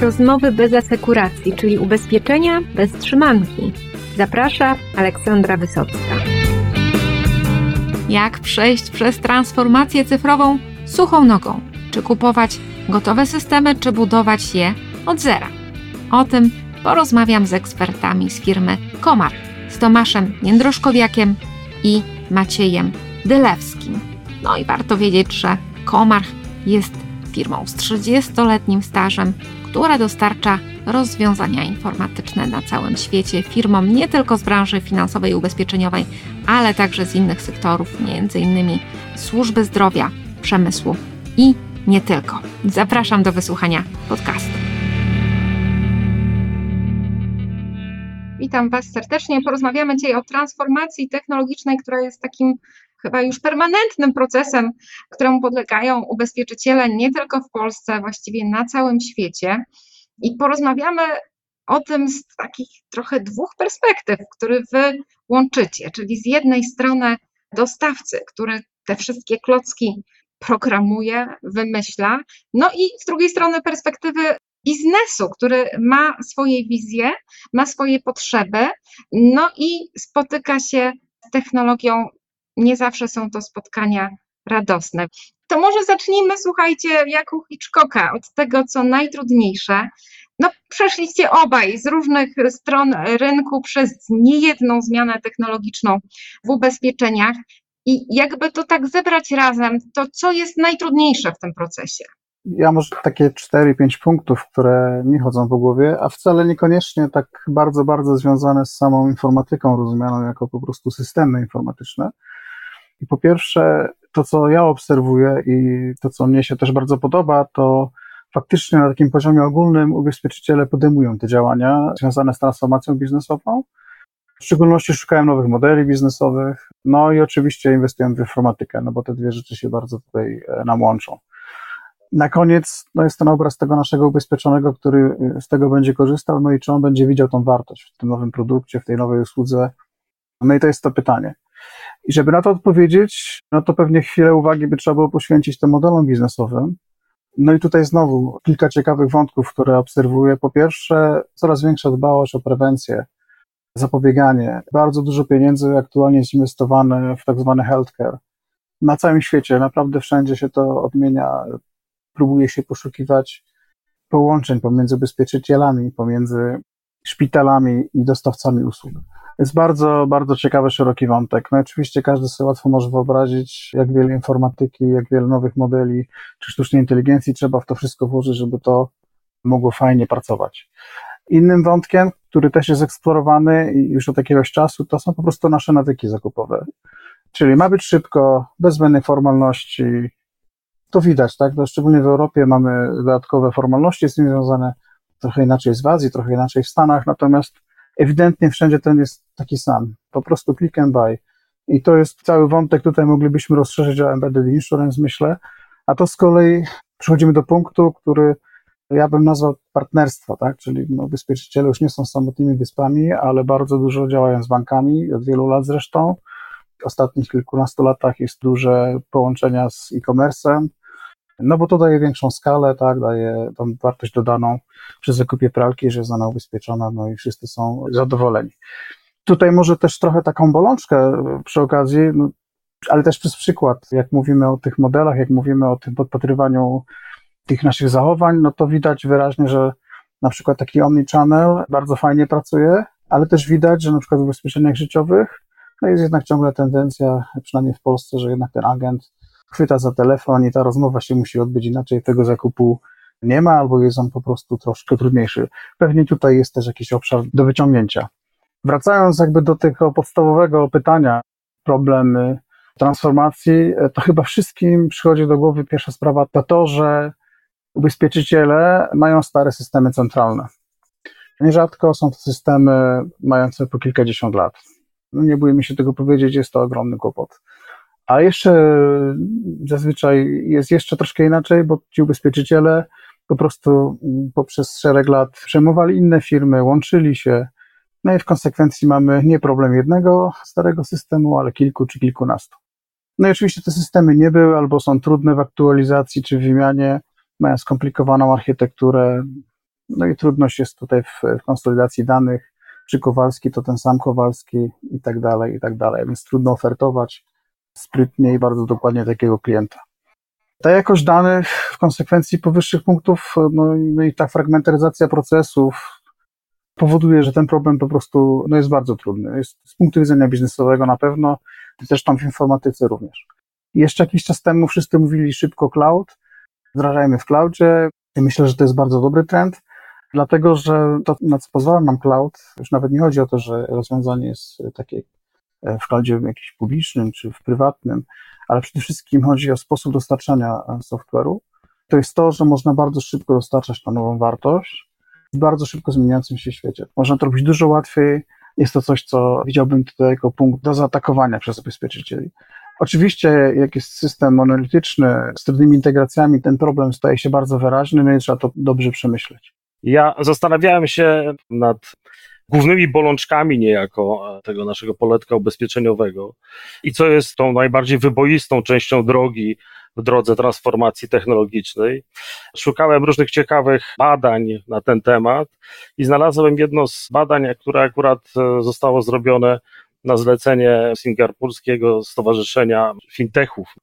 rozmowy bez asekuracji, czyli ubezpieczenia bez trzymanki. Zaprasza Aleksandra Wysocka. Jak przejść przez transformację cyfrową suchą nogą? Czy kupować gotowe systemy, czy budować je od zera? O tym porozmawiam z ekspertami z firmy Komar, z Tomaszem Jędroszkowiakiem i Maciejem Dylewskim. No i warto wiedzieć, że Komar jest firmą z 30-letnim stażem, która dostarcza rozwiązania informatyczne na całym świecie firmom nie tylko z branży finansowej i ubezpieczeniowej, ale także z innych sektorów, m.in. służby zdrowia, przemysłu i nie tylko. Zapraszam do wysłuchania podcastu. Witam Was serdecznie. Porozmawiamy dzisiaj o transformacji technologicznej, która jest takim chyba już permanentnym procesem, któremu podlegają ubezpieczyciele nie tylko w Polsce, właściwie na całym świecie. I porozmawiamy o tym z takich trochę dwóch perspektyw, które Wy łączycie, czyli z jednej strony dostawcy, który te wszystkie klocki programuje, wymyśla, no i z drugiej strony perspektywy biznesu, który ma swoje wizje, ma swoje potrzeby, no i spotyka się z technologią. Nie zawsze są to spotkania radosne. To może zacznijmy, słuchajcie, jak u Hitchcocka, od tego, co najtrudniejsze. No, przeszliście obaj z różnych stron rynku przez niejedną zmianę technologiczną w ubezpieczeniach. I jakby to tak zebrać razem, to co jest najtrudniejsze w tym procesie? Ja może takie 4-5 punktów, które mi chodzą po głowie, a wcale niekoniecznie tak bardzo, bardzo związane z samą informatyką, rozumianą jako po prostu systemy informatyczne. I po pierwsze, to co ja obserwuję i to co mnie się też bardzo podoba, to faktycznie na takim poziomie ogólnym ubezpieczyciele podejmują te działania związane z transformacją biznesową. W szczególności szukają nowych modeli biznesowych, no i oczywiście inwestują w informatykę, no bo te dwie rzeczy się bardzo tutaj e, nam łączą. Na koniec no jest ten obraz tego naszego ubezpieczonego, który z tego będzie korzystał, no i czy on będzie widział tą wartość w tym nowym produkcie, w tej nowej usłudze. No i to jest to pytanie. I żeby na to odpowiedzieć, no to pewnie chwilę uwagi by trzeba było poświęcić tym modelom biznesowym. No i tutaj znowu kilka ciekawych wątków, które obserwuję. Po pierwsze, coraz większa dbałość o prewencję, zapobieganie. Bardzo dużo pieniędzy aktualnie jest inwestowane w tak zwany healthcare. Na całym świecie, naprawdę wszędzie się to odmienia próbuje się poszukiwać połączeń pomiędzy ubezpieczycielami, pomiędzy szpitalami i dostawcami usług. Jest bardzo, bardzo ciekawy, szeroki wątek. No oczywiście każdy sobie łatwo może wyobrazić, jak wiele informatyki, jak wiele nowych modeli czy sztucznej inteligencji trzeba w to wszystko włożyć, żeby to mogło fajnie pracować. Innym wątkiem, który też jest eksplorowany już od jakiegoś czasu, to są po prostu nasze nawyki zakupowe. Czyli ma być szybko, bez zbędnej formalności, to widać, tak? No, szczególnie w Europie mamy dodatkowe formalności z tym związane, trochę inaczej jest w Azji, trochę inaczej w Stanach, natomiast ewidentnie wszędzie ten jest taki sam. Po prostu click and buy. I to jest cały wątek, tutaj moglibyśmy rozszerzyć o embedded insurance, myślę, a to z kolei przechodzimy do punktu, który ja bym nazwał partnerstwo, tak? Czyli no, ubezpieczyciele już nie są samotnymi wyspami, ale bardzo dużo działają z bankami, od wielu lat zresztą. W ostatnich kilkunastu latach jest duże połączenia z e-commerce'em, no bo to daje większą skalę, tak, daje tą wartość dodaną przy zakupie pralki, że jest ona ubezpieczona, no i wszyscy są zadowoleni. Tutaj może też trochę taką bolączkę przy okazji, no, ale też przez przykład, jak mówimy o tych modelach, jak mówimy o tym podpatrywaniu tych naszych zachowań, no to widać wyraźnie, że na przykład taki omnichannel bardzo fajnie pracuje, ale też widać, że na przykład w ubezpieczeniach życiowych no jest jednak ciągle tendencja, przynajmniej w Polsce, że jednak ten agent chwyta za telefon i ta rozmowa się musi odbyć inaczej, tego zakupu nie ma, albo jest on po prostu troszkę trudniejszy. Pewnie tutaj jest też jakiś obszar do wyciągnięcia. Wracając jakby do tego podstawowego pytania, problemy transformacji, to chyba wszystkim przychodzi do głowy pierwsza sprawa to to, że ubezpieczyciele mają stare systemy centralne. Nierzadko są to systemy mające po kilkadziesiąt lat. No nie bójmy się tego powiedzieć, jest to ogromny kłopot. A jeszcze zazwyczaj jest jeszcze troszkę inaczej, bo ci ubezpieczyciele po prostu poprzez szereg lat przejmowali inne firmy, łączyli się, no i w konsekwencji mamy nie problem jednego starego systemu, ale kilku czy kilkunastu. No i oczywiście te systemy nie były albo są trudne w aktualizacji czy w wymianie, mają skomplikowaną architekturę, No i trudność jest tutaj w, w konsolidacji danych, czy Kowalski to ten sam Kowalski i tak dalej, i tak dalej, więc trudno ofertować sprytnie i bardzo dokładnie takiego klienta. Ta jakość danych w konsekwencji powyższych punktów, no, i- no i ta fragmentaryzacja procesów powoduje, że ten problem po prostu no, jest bardzo trudny. Jest z punktu widzenia biznesowego na pewno, zresztą w informatyce również. Jeszcze jakiś czas temu wszyscy mówili szybko cloud, wdrażajmy w cloudzie myślę, że to jest bardzo dobry trend, dlatego że to, na co pozwala nam cloud, już nawet nie chodzi o to, że rozwiązanie jest takie w cloudzie jakimś publicznym czy w prywatnym, ale przede wszystkim chodzi o sposób dostarczania e, software'u. To jest to, że można bardzo szybko dostarczać tą nową wartość w bardzo szybko zmieniającym się świecie. Można to robić dużo łatwiej. Jest to coś, co widziałbym tutaj jako punkt do zaatakowania przez ubezpieczycieli. Oczywiście, jak jest system monolityczny z trudnymi integracjami, ten problem staje się bardzo wyraźny, no i trzeba to dobrze przemyśleć. Ja zastanawiałem się nad głównymi bolączkami niejako e, tego naszego poletka ubezpieczeniowego i co jest tą najbardziej wyboistą częścią drogi w drodze transformacji technologicznej. Szukałem różnych ciekawych badań na ten temat i znalazłem jedno z badań, które akurat e, zostało zrobione na zlecenie Singapurskiego Stowarzyszenia Fintechów.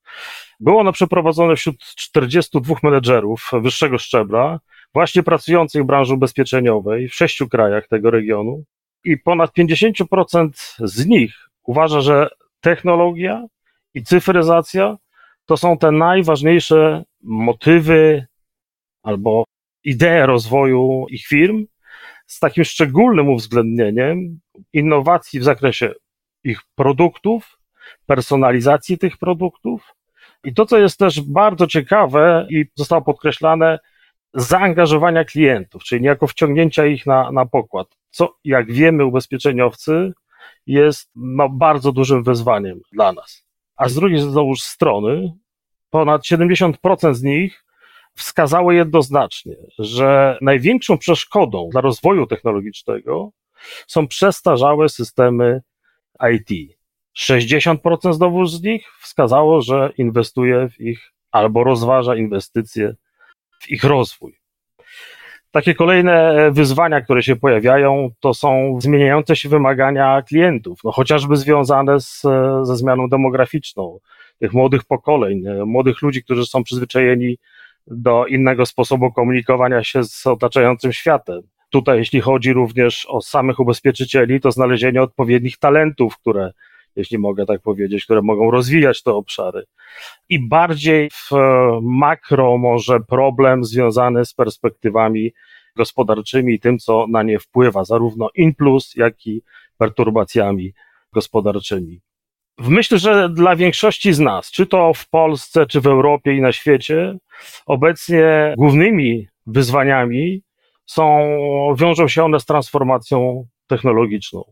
Było ono przeprowadzone wśród 42 menedżerów wyższego szczebla, właśnie pracujących w branży ubezpieczeniowej w sześciu krajach tego regionu i ponad 50% z nich uważa, że technologia i cyfryzacja to są te najważniejsze motywy albo idee rozwoju ich firm, z takim szczególnym uwzględnieniem innowacji w zakresie ich produktów, personalizacji tych produktów. I to, co jest też bardzo ciekawe i zostało podkreślane, zaangażowania klientów, czyli niejako wciągnięcia ich na, na pokład, co jak wiemy ubezpieczeniowcy jest no, bardzo dużym wyzwaniem dla nas. A z drugiej strony ponad 70% z nich wskazało jednoznacznie, że największą przeszkodą dla rozwoju technologicznego są przestarzałe systemy IT. 60% znowu z nich wskazało, że inwestuje w ich albo rozważa inwestycje w ich rozwój. Takie kolejne wyzwania, które się pojawiają, to są zmieniające się wymagania klientów, no chociażby związane z, ze zmianą demograficzną tych młodych pokoleń, młodych ludzi, którzy są przyzwyczajeni do innego sposobu komunikowania się z otaczającym światem. Tutaj, jeśli chodzi również o samych ubezpieczycieli, to znalezienie odpowiednich talentów, które, jeśli mogę tak powiedzieć, które mogą rozwijać te obszary. I bardziej w makro może problem związany z perspektywami gospodarczymi i tym, co na nie wpływa, zarówno in plus, jak i perturbacjami gospodarczymi. Myślę, że dla większości z nas, czy to w Polsce, czy w Europie i na świecie, obecnie głównymi wyzwaniami są, wiążą się one z transformacją technologiczną.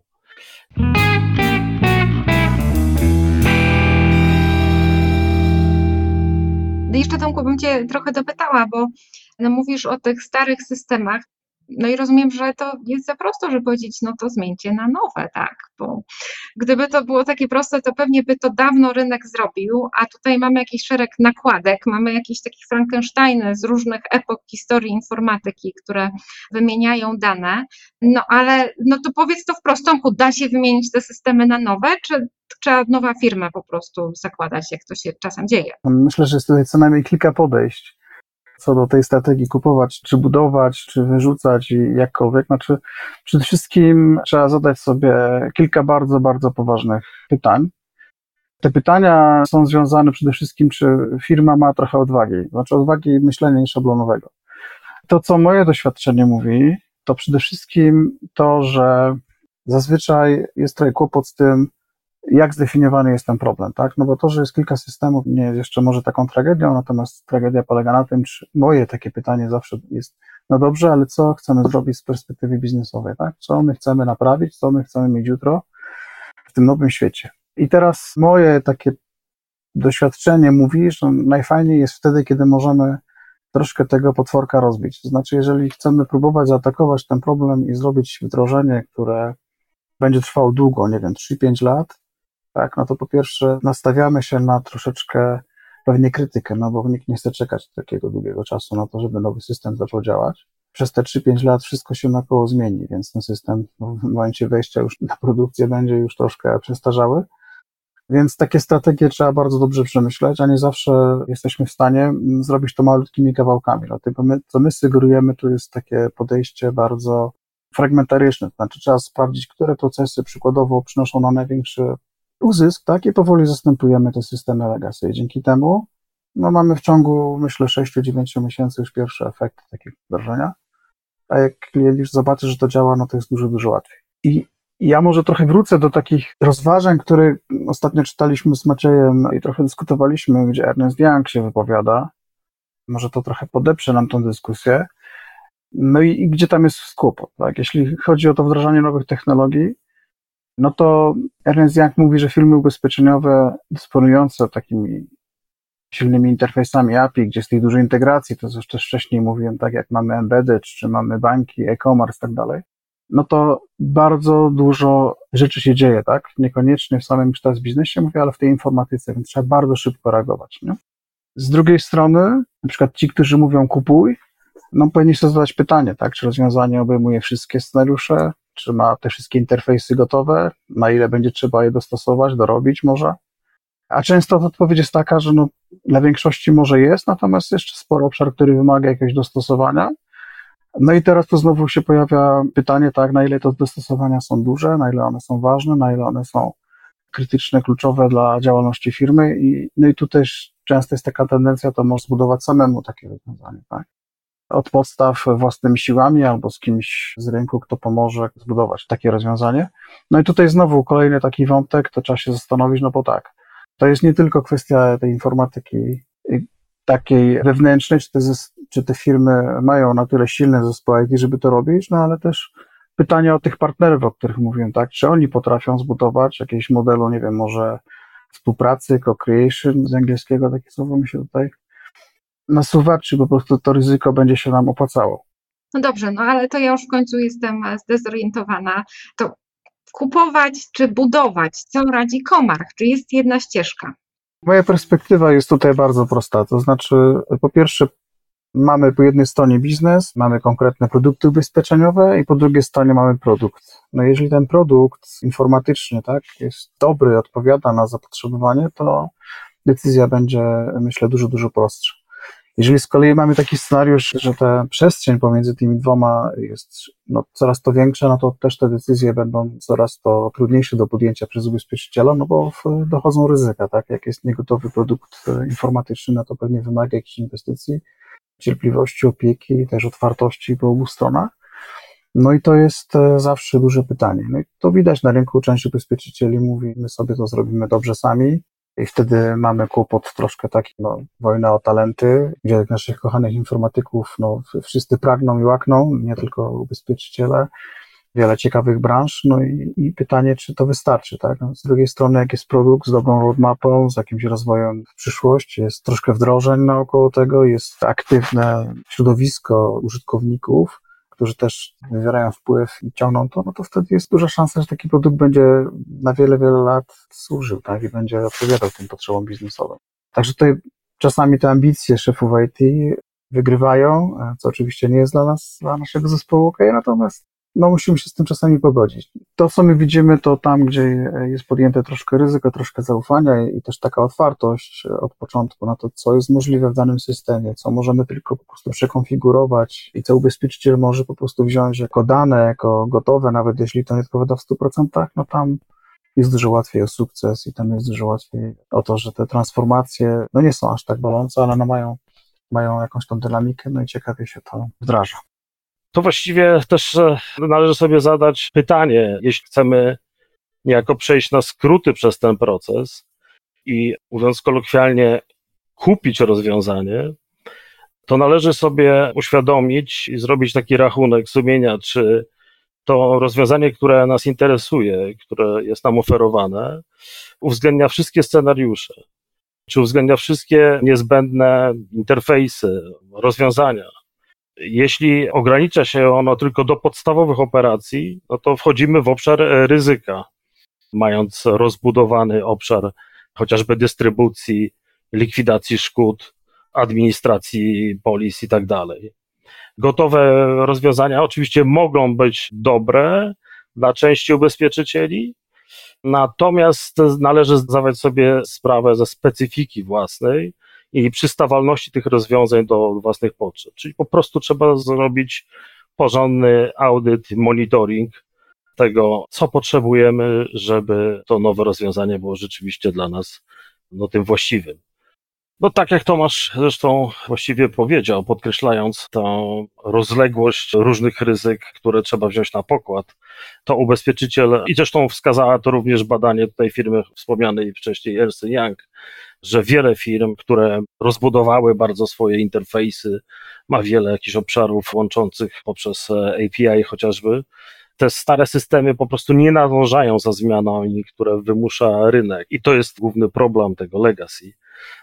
Jeszcze Tomku bym Cię trochę dopytała, bo no, mówisz o tych starych systemach. No i rozumiem, że to jest za prosto, żeby powiedzieć, no to zmieńcie na nowe, tak? Bo gdyby to było takie proste, to pewnie by to dawno rynek zrobił, a tutaj mamy jakiś szereg nakładek, mamy jakieś takie Frankensteiny z różnych epok historii informatyki, które wymieniają dane. No ale no to powiedz to wprost, Tomku, da się wymienić te systemy na nowe, czy trzeba nowa firma po prostu zakładać, jak to się czasem dzieje? Myślę, że jest tutaj co najmniej kilka podejść co do tej strategii kupować, czy budować, czy wyrzucać jakkolwiek. Znaczy, przede wszystkim trzeba zadać sobie kilka bardzo, bardzo poważnych pytań. Te pytania są związane przede wszystkim, czy firma ma trochę odwagi, znaczy odwagi myślenia nieszablonowego. To, co moje doświadczenie mówi, to przede wszystkim to, że zazwyczaj jest trochę kłopot z tym, jak zdefiniowany jest ten problem, tak? No bo to, że jest kilka systemów, nie jest jeszcze może taką tragedią, natomiast tragedia polega na tym, czy moje takie pytanie zawsze jest, no dobrze, ale co chcemy zrobić z perspektywy biznesowej, tak? Co my chcemy naprawić, co my chcemy mieć jutro w tym nowym świecie. I teraz moje takie doświadczenie mówi, że najfajniej jest wtedy, kiedy możemy troszkę tego potworka rozbić. To znaczy, jeżeli chcemy próbować zaatakować ten problem i zrobić wdrożenie, które będzie trwało długo, nie wiem, 3-5 lat, tak, no to po pierwsze nastawiamy się na troszeczkę pewnie krytykę, no bo nikt nie chce czekać takiego długiego czasu na to, żeby nowy system zaczął działać. przez te 3-5 lat wszystko się naokoło zmieni, więc ten system w momencie wejścia już na produkcję będzie już troszkę przestarzały. Więc takie strategie trzeba bardzo dobrze przemyśleć, a nie zawsze jesteśmy w stanie mm, zrobić to malutkimi kawałkami. Dlatego my, co my sugerujemy, to jest takie podejście bardzo fragmentaryczne, to znaczy trzeba sprawdzić, które procesy przykładowo przynoszą nam największy uzysk, tak, i powoli zastępujemy te systemy legacy. I dzięki temu no, mamy w ciągu, myślę, 6-9 miesięcy już pierwsze efekty takiego wdrożenia. A jak klient już zobaczy, że to działa, no to jest dużo, dużo łatwiej. I ja może trochę wrócę do takich rozważań, które ostatnio czytaliśmy z Maciejem i trochę dyskutowaliśmy, gdzie Ernest Young się wypowiada. Może to trochę podeprze nam tą dyskusję. No i, i gdzie tam jest kłopot, tak? Jeśli chodzi o to wdrażanie nowych technologii, no to Ernest Young mówi, że firmy ubezpieczeniowe dysponujące takimi silnymi interfejsami API, gdzie jest tej dużej integracji, to co też wcześniej mówiłem, tak jak mamy embedded, czy mamy banki, e-commerce, tak dalej, no to bardzo dużo rzeczy się dzieje, tak? Niekoniecznie w samym kształt biznesie mówię, ale w tej informatyce, więc trzeba bardzo szybko reagować, nie? Z drugiej strony, na przykład ci, którzy mówią kupuj, no powinni sobie zadać pytanie, tak? Czy rozwiązanie obejmuje wszystkie scenariusze, czy ma te wszystkie interfejsy gotowe, na ile będzie trzeba je dostosować, dorobić może? A często odpowiedź jest taka, że no, dla większości może jest, natomiast jeszcze sporo obszar, który wymaga jakiegoś dostosowania. No i teraz tu znowu się pojawia pytanie, tak, na ile te dostosowania są duże, na ile one są ważne, na ile one są krytyczne, kluczowe dla działalności firmy i, no i tu też często jest taka tendencja, to może zbudować samemu takie rozwiązanie, tak? Od podstaw własnymi siłami albo z kimś z rynku, kto pomoże zbudować takie rozwiązanie. No i tutaj znowu kolejny taki wątek, to trzeba się zastanowić, no bo tak, to jest nie tylko kwestia tej informatyki takiej wewnętrznej, czy te, czy te firmy mają na tyle silne zespoły IT, żeby to robić, no ale też pytanie o tych partnerów, o których mówiłem, tak, czy oni potrafią zbudować jakieś modelu, nie wiem, może współpracy, co-creation z angielskiego, takie słowo mi się tutaj nasuwa, czy po prostu to ryzyko będzie się nam opłacało. No dobrze, no ale to ja już w końcu jestem zdezorientowana. To kupować czy budować? Co radzi Komarch? Czy jest jedna ścieżka? Moja perspektywa jest tutaj bardzo prosta. To znaczy, po pierwsze, mamy po jednej stronie biznes, mamy konkretne produkty ubezpieczeniowe i po drugiej stronie mamy produkt. No jeżeli ten produkt informatyczny, tak, jest dobry, odpowiada na zapotrzebowanie, to decyzja będzie, myślę, dużo, dużo prostsza. Jeżeli z kolei mamy taki scenariusz, że ta przestrzeń pomiędzy tymi dwoma jest no, coraz to większa, no to też te decyzje będą coraz to trudniejsze do podjęcia przez ubezpieczyciela, no bo dochodzą ryzyka, tak? Jak jest niegotowy produkt e, informatyczny, no to pewnie wymaga jakichś inwestycji, cierpliwości, opieki też otwartości po obu stronach. No i to jest e, zawsze duże pytanie. No i to widać na rynku, część ubezpieczycieli mówi, my sobie to zrobimy dobrze sami, i wtedy mamy kłopot troszkę taki, no, wojna o talenty, gdzie naszych kochanych informatyków, no, wszyscy pragną i łakną, nie tylko ubezpieczyciele, wiele ciekawych branż, no i, i pytanie, czy to wystarczy, tak? No, z drugiej strony, jak jest produkt z dobrą roadmapą, z jakimś rozwojem w przyszłość, jest troszkę wdrożeń naokoło tego, jest aktywne środowisko użytkowników, którzy też wywierają wpływ i ciągną to, no to wtedy jest duża szansa, że taki produkt będzie na wiele, wiele lat służył, tak, i będzie odpowiadał tym potrzebom biznesowym. Także tutaj czasami te ambicje szefów IT wygrywają, co oczywiście nie jest dla nas, dla naszego zespołu OK, natomiast no musimy się z tym czasami pogodzić. To, co my widzimy, to tam, gdzie jest podjęte troszkę ryzyko, troszkę zaufania i też taka otwartość od początku na to, co jest możliwe w danym systemie, co możemy tylko po prostu przekonfigurować i co ubezpieczyciel może po prostu wziąć jako dane, jako gotowe, nawet jeśli to nie odpowiada w 100%, no tam jest dużo łatwiej o sukces i tam jest dużo łatwiej o to, że te transformacje, no nie są aż tak bolące, ale no mają, mają jakąś tą dynamikę, no i ciekawie się to wdraża to właściwie też e, należy sobie zadać pytanie, jeśli chcemy niejako przejść na skróty przez ten proces i mówiąc kolokwialnie, kupić rozwiązanie, to należy sobie uświadomić i zrobić taki rachunek sumienia, czy to rozwiązanie, które nas interesuje, które jest nam oferowane, uwzględnia wszystkie scenariusze, czy uwzględnia wszystkie niezbędne interfejsy, rozwiązania jeśli ogranicza się ono tylko do podstawowych operacji, no to wchodzimy w obszar e, ryzyka, mając rozbudowany obszar chociażby dystrybucji, likwidacji szkód, administracji polis i tak dalej. Gotowe rozwiązania oczywiście mogą być dobre dla części ubezpieczycieli, natomiast należy zdawać sobie sprawę ze specyfiki własnej i przystawalności tych rozwiązań do własnych potrzeb. Czyli po prostu trzeba zrobić porządny audyt, monitoring tego, co potrzebujemy, żeby to nowe rozwiązanie było rzeczywiście dla nas no, tym właściwym. No tak jak Tomasz zresztą właściwie powiedział, podkreślając tą rozległość różnych ryzyk, które trzeba wziąć na pokład, to ubezpieczyciel, i zresztą wskazała to również badanie tutaj firmy wspomnianej wcześniej Ernst Young, że wiele firm, które rozbudowały bardzo swoje interfejsy, ma wiele jakichś obszarów łączących poprzez API chociażby, te stare systemy po prostu nie nadążają za zmianami, które wymusza rynek. I to jest główny problem tego legacy.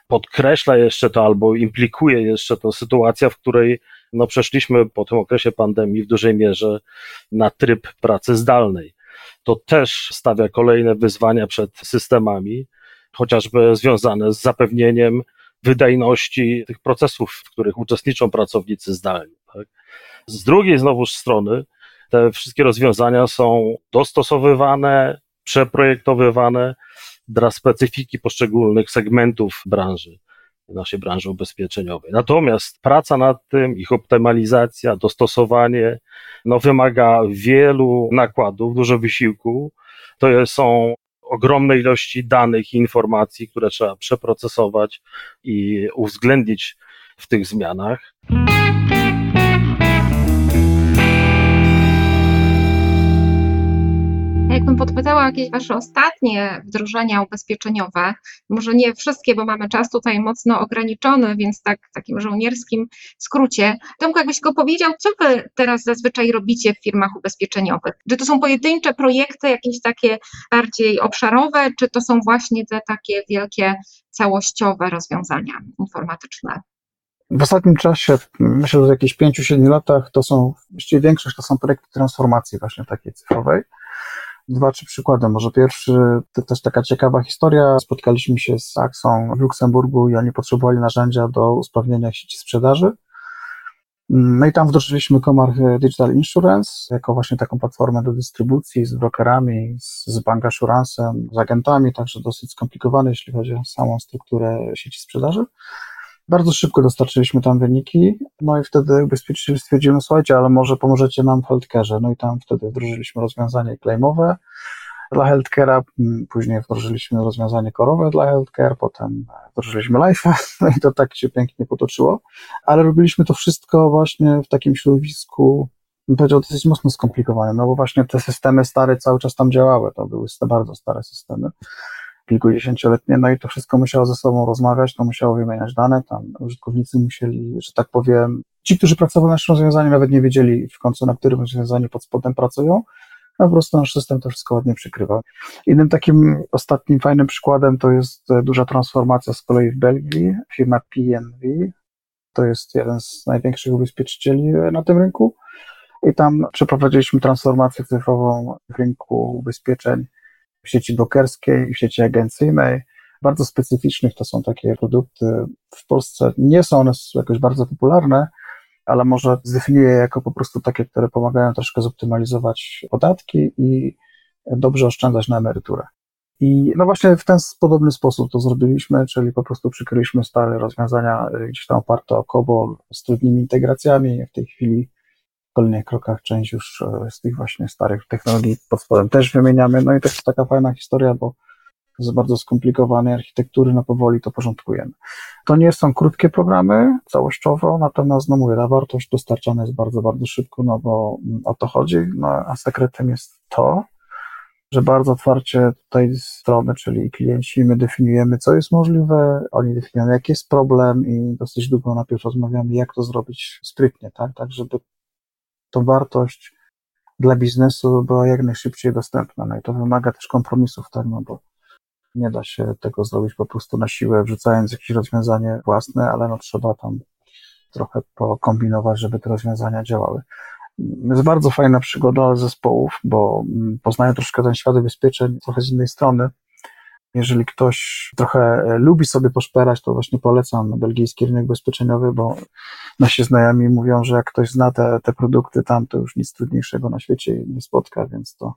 Podkreśla jeszcze to albo implikuje jeszcze to sytuacja, w której no, przeszliśmy po tym okresie pandemii w dużej mierze na tryb pracy zdalnej. To też stawia kolejne wyzwania przed systemami, chociażby związane z zapewnieniem wydajności tych procesów, w których uczestniczą pracownicy zdalni. Tak? Z drugiej znowuż strony, te wszystkie rozwiązania są dostosowywane, przeprojektowywane dla specyfiki poszczególnych segmentów branży, naszej branży ubezpieczeniowej. Natomiast praca nad tym, ich optymalizacja, dostosowanie, no wymaga wielu nakładów, dużo wysiłku. To są ogromne ilości danych i informacji, które trzeba przeprocesować i uwzględnić w tych zmianach. Podpytała jakieś Wasze ostatnie wdrożenia ubezpieczeniowe, może nie wszystkie, bo mamy czas tutaj mocno ograniczony, więc tak w takim żołnierskim skrócie. Tomku, jakbyś go powiedział, co Wy teraz zazwyczaj robicie w firmach ubezpieczeniowych? Czy to są pojedyncze projekty, jakieś takie bardziej obszarowe, czy to są właśnie te takie wielkie, całościowe rozwiązania informatyczne? W ostatnim czasie, myślę, że w jakichś 5-7 latach, to są, właściwie większość to są projekty transformacji właśnie takiej cyfrowej dwa, trzy przykłady. Może pierwszy, to też taka ciekawa historia. Spotkaliśmy się z Axą w Luksemburgu i oni potrzebowali narzędzia do usprawnienia sieci sprzedaży. No i tam wdrożyliśmy Komar Digital Insurance jako właśnie taką platformę do dystrybucji z brokerami, z, z bank assurance'em, z agentami, także dosyć skomplikowane, jeśli chodzi o samą strukturę sieci sprzedaży. Bardzo szybko dostarczyliśmy tam wyniki, no i wtedy ubezpieczyciel stwierdził, no słuchajcie, ale może pomożecie nam w healthcare'ze. No i tam wtedy wdrożyliśmy rozwiązanie claimowe dla healthcare'a, później wdrożyliśmy rozwiązanie korowe dla healthcare, potem wdrożyliśmy life, no i to tak się pięknie potoczyło, ale robiliśmy to wszystko właśnie w takim środowisku, bym powiedział, dosyć mocno skomplikowanym, no bo właśnie te systemy stare cały czas tam działały, to były bardzo stare systemy kilkudziesięcioletnie, no i to wszystko musiało ze sobą rozmawiać, to musiało wymieniać dane, tam użytkownicy musieli, że tak powiem, ci, którzy pracowali nad naszym rozwiązaniem, nawet nie wiedzieli w końcu, na którym rozwiązaniu pod spodem pracują, a po prostu nasz system to wszystko ładnie przykrywa. Innym takim ostatnim fajnym przykładem to jest e, duża transformacja z kolei w Belgii, firma PNV, to jest jeden z największych ubezpieczycieli e, na tym rynku. I tam przeprowadziliśmy transformację cyfrową w rynku ubezpieczeń w sieci brokerskiej w sieci agencyjnej, bardzo specyficznych. To są takie produkty. W Polsce nie są one jakoś bardzo popularne, ale może zdefiniuję je jako po prostu takie, które pomagają troszkę zoptymalizować podatki i dobrze oszczędzać na emeryturę. I no właśnie w ten podobny sposób to zrobiliśmy, czyli po prostu przykryliśmy stare rozwiązania gdzieś tam oparte o COBOL z trudnymi integracjami. W tej chwili kolejnych krokach część już e, z tych właśnie starych technologii pod spodem też wymieniamy. No i to jest taka fajna historia, bo z bardzo skomplikowanej architektury no powoli to porządkujemy. To nie są krótkie programy całościowo, natomiast no mówię, ta wartość dostarczana jest bardzo, bardzo szybko, no bo mm, o to chodzi, no a sekretem jest to, że bardzo otwarcie tutaj strony, czyli klienci, my definiujemy, co jest możliwe, oni definiują, jaki jest problem i dosyć długo najpierw rozmawiamy, jak to zrobić sprytnie, tak, tak, żeby to wartość dla biznesu była jak najszybciej dostępna. No i to wymaga też kompromisów, tak, no bo nie da się tego zrobić po prostu na siłę, wrzucając jakieś rozwiązanie własne, ale no trzeba tam trochę pokombinować, żeby te rozwiązania działały. Jest bardzo fajna przygoda zespołów, bo poznają troszkę ten świat ubezpieczeń trochę z innej strony. Jeżeli ktoś trochę e, lubi sobie poszperać, to właśnie polecam belgijski rynek ubezpieczeniowy, bo nasi znajomi mówią, że jak ktoś zna te, te produkty tam, to już nic trudniejszego na świecie nie spotka, więc to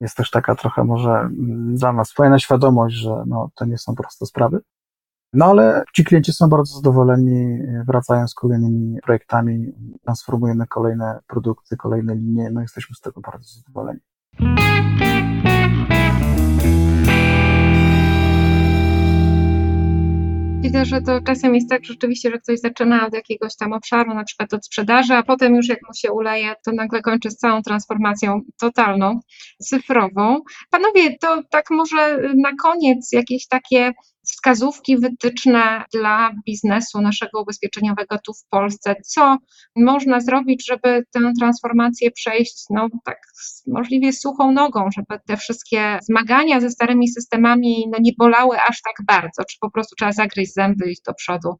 jest też taka trochę może mm, dla nas fajna świadomość, że no, to nie są proste sprawy. No ale ci klienci są bardzo zadowoleni, wracają z kolejnymi projektami, transformujemy kolejne produkty, kolejne linie, no jesteśmy z tego bardzo zadowoleni. Widzę, że to czasem jest tak rzeczywiście, że ktoś zaczyna od jakiegoś tam obszaru, na przykład od sprzedaży, a potem już jak mu się uleje, to nagle kończy z całą transformacją totalną, cyfrową. Panowie, to tak może na koniec jakieś takie wskazówki, wytyczne dla biznesu naszego ubezpieczeniowego tu w Polsce. Co można zrobić, żeby tę transformację przejść no, tak możliwie suchą nogą, żeby te wszystkie zmagania ze starymi systemami no, nie bolały aż tak bardzo, czy po prostu trzeba zagryźć zęby, iść do przodu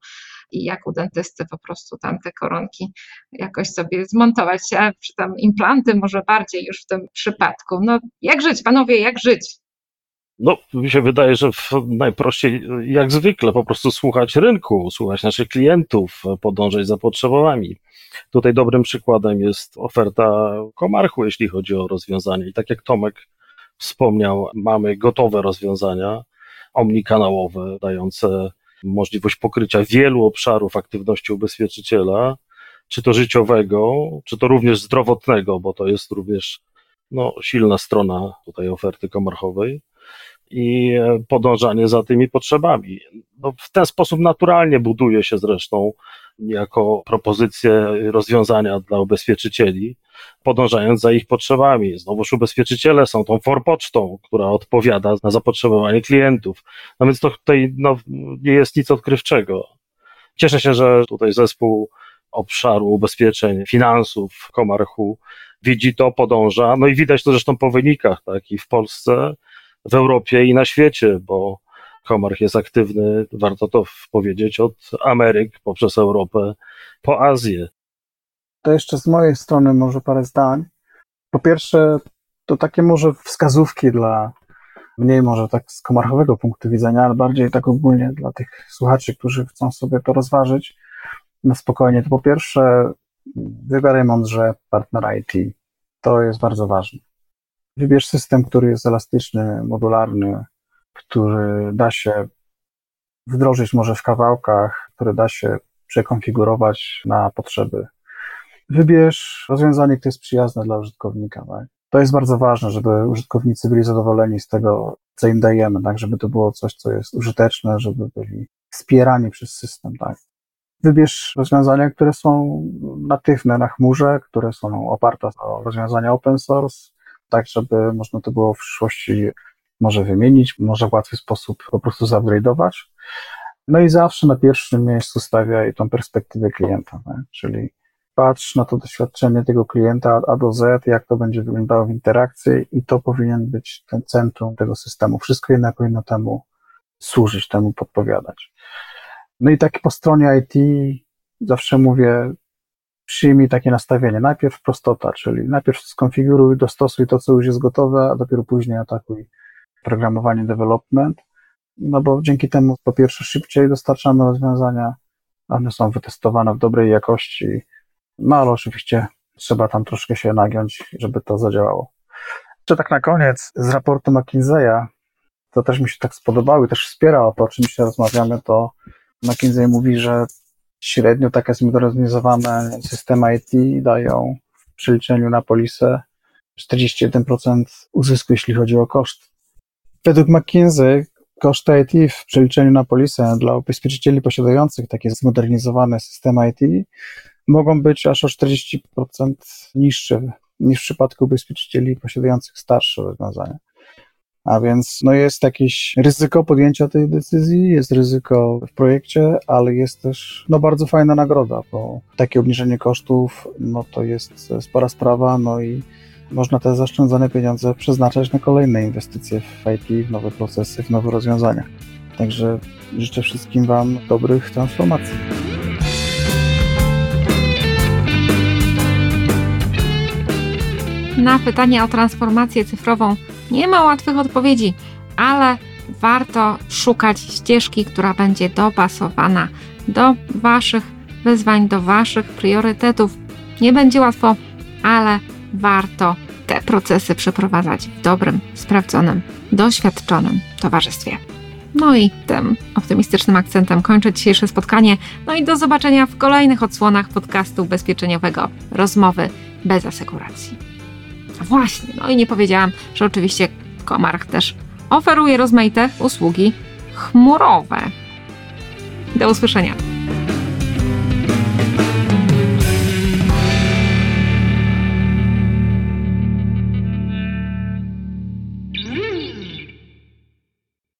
i jak u dentysty po prostu tam te koronki jakoś sobie zmontować, a czy tam implanty może bardziej już w tym przypadku. No jak żyć, panowie, jak żyć? No, mi się wydaje, że najprościej, jak zwykle, po prostu słuchać rynku, słuchać naszych klientów, podążać za potrzebami. Tutaj dobrym przykładem jest oferta Komarchu, jeśli chodzi o rozwiązanie. I tak jak Tomek wspomniał, mamy gotowe rozwiązania omnikanałowe, dające możliwość pokrycia wielu obszarów aktywności ubezpieczyciela, czy to życiowego, czy to również zdrowotnego, bo to jest również no, silna strona tutaj oferty komarchowej i e, podążanie za tymi potrzebami. No, w ten sposób naturalnie buduje się zresztą jako propozycje rozwiązania dla ubezpieczycieli, podążając za ich potrzebami. Znowuż ubezpieczyciele są tą forpocztą, która odpowiada na zapotrzebowanie klientów. No więc to tutaj no, nie jest nic odkrywczego. Cieszę się, że tutaj zespół obszaru ubezpieczeń, finansów Komarchu widzi to, podąża. No i widać to zresztą po wynikach, tak, i w Polsce, w Europie i na świecie, bo Komarch jest aktywny, warto to powiedzieć, od Ameryk poprzez Europę po Azję. To jeszcze z mojej strony może parę zdań. Po pierwsze, to takie może wskazówki dla mniej może tak z komarchowego punktu widzenia, ale bardziej tak ogólnie dla tych słuchaczy, którzy chcą sobie to rozważyć na spokojnie. To po pierwsze, wybieraj mądrze partnera IT. To jest bardzo ważne. Wybierz system, który jest elastyczny, modularny, który da się wdrożyć może w kawałkach, który da się przekonfigurować na potrzeby. Wybierz rozwiązanie, które jest przyjazne dla użytkownika. Tak? To jest bardzo ważne, żeby użytkownicy byli zadowoleni z tego, co im dajemy, tak? żeby to było coś, co jest użyteczne, żeby byli wspierani przez system. Tak? Wybierz rozwiązania, które są natywne na chmurze, które są oparte o rozwiązania open source, tak żeby można to było w przyszłości może wymienić, może w łatwy sposób po prostu zupgrade'ować. No i zawsze na pierwszym miejscu stawiaj tą perspektywę klienta, tak? czyli patrz na to doświadczenie tego klienta A do Z, jak to będzie wyglądało w interakcji i to powinien być ten centrum tego systemu. Wszystko jednak powinno temu służyć, temu podpowiadać. No i tak po stronie IT zawsze mówię, przyjmij takie nastawienie. Najpierw prostota, czyli najpierw skonfiguruj, dostosuj to, co już jest gotowe, a dopiero później atakuj programowanie development, no bo dzięki temu po pierwsze szybciej dostarczamy rozwiązania, one są wytestowane w dobrej jakości, no ale oczywiście trzeba tam troszkę się nagiąć, żeby to zadziałało. Jeszcze tak na koniec, z raportu McKinsey'a, to też mi się tak spodobało i też wspiera to, o czym się rozmawiamy, to McKinsey mówi, że średnio takie zmodernizowane systemy IT dają w przeliczeniu na polisę 41% uzysku, jeśli chodzi o koszt. Według McKinsey koszty IT w przeliczeniu na polisę dla ubezpieczycieli posiadających takie zmodernizowane systemy IT mogą być aż o 40% niższe niż w przypadku ubezpieczycieli posiadających starsze rozwiązania. A więc no jest jakieś ryzyko podjęcia tej decyzji, jest ryzyko w projekcie, ale jest też no bardzo fajna nagroda, bo takie obniżenie kosztów no to jest spora sprawa, no i można te zaoszczędzone pieniądze przeznaczać na kolejne inwestycje w IT, w nowe procesy, w nowe rozwiązania. Także życzę wszystkim Wam dobrych transformacji. Na pytanie o transformację cyfrową nie ma łatwych odpowiedzi, ale warto szukać ścieżki, która będzie dopasowana do Waszych wyzwań, do Waszych priorytetów. Nie będzie łatwo, ale warto te procesy przeprowadzać w dobrym, sprawdzonym, doświadczonym towarzystwie. No i tym optymistycznym akcentem kończę dzisiejsze spotkanie. No i do zobaczenia w kolejnych odsłonach podcastu ubezpieczeniowego Rozmowy bez asekuracji. Właśnie, no i nie powiedziałam, że oczywiście Komarch też oferuje rozmaite usługi chmurowe. Do usłyszenia.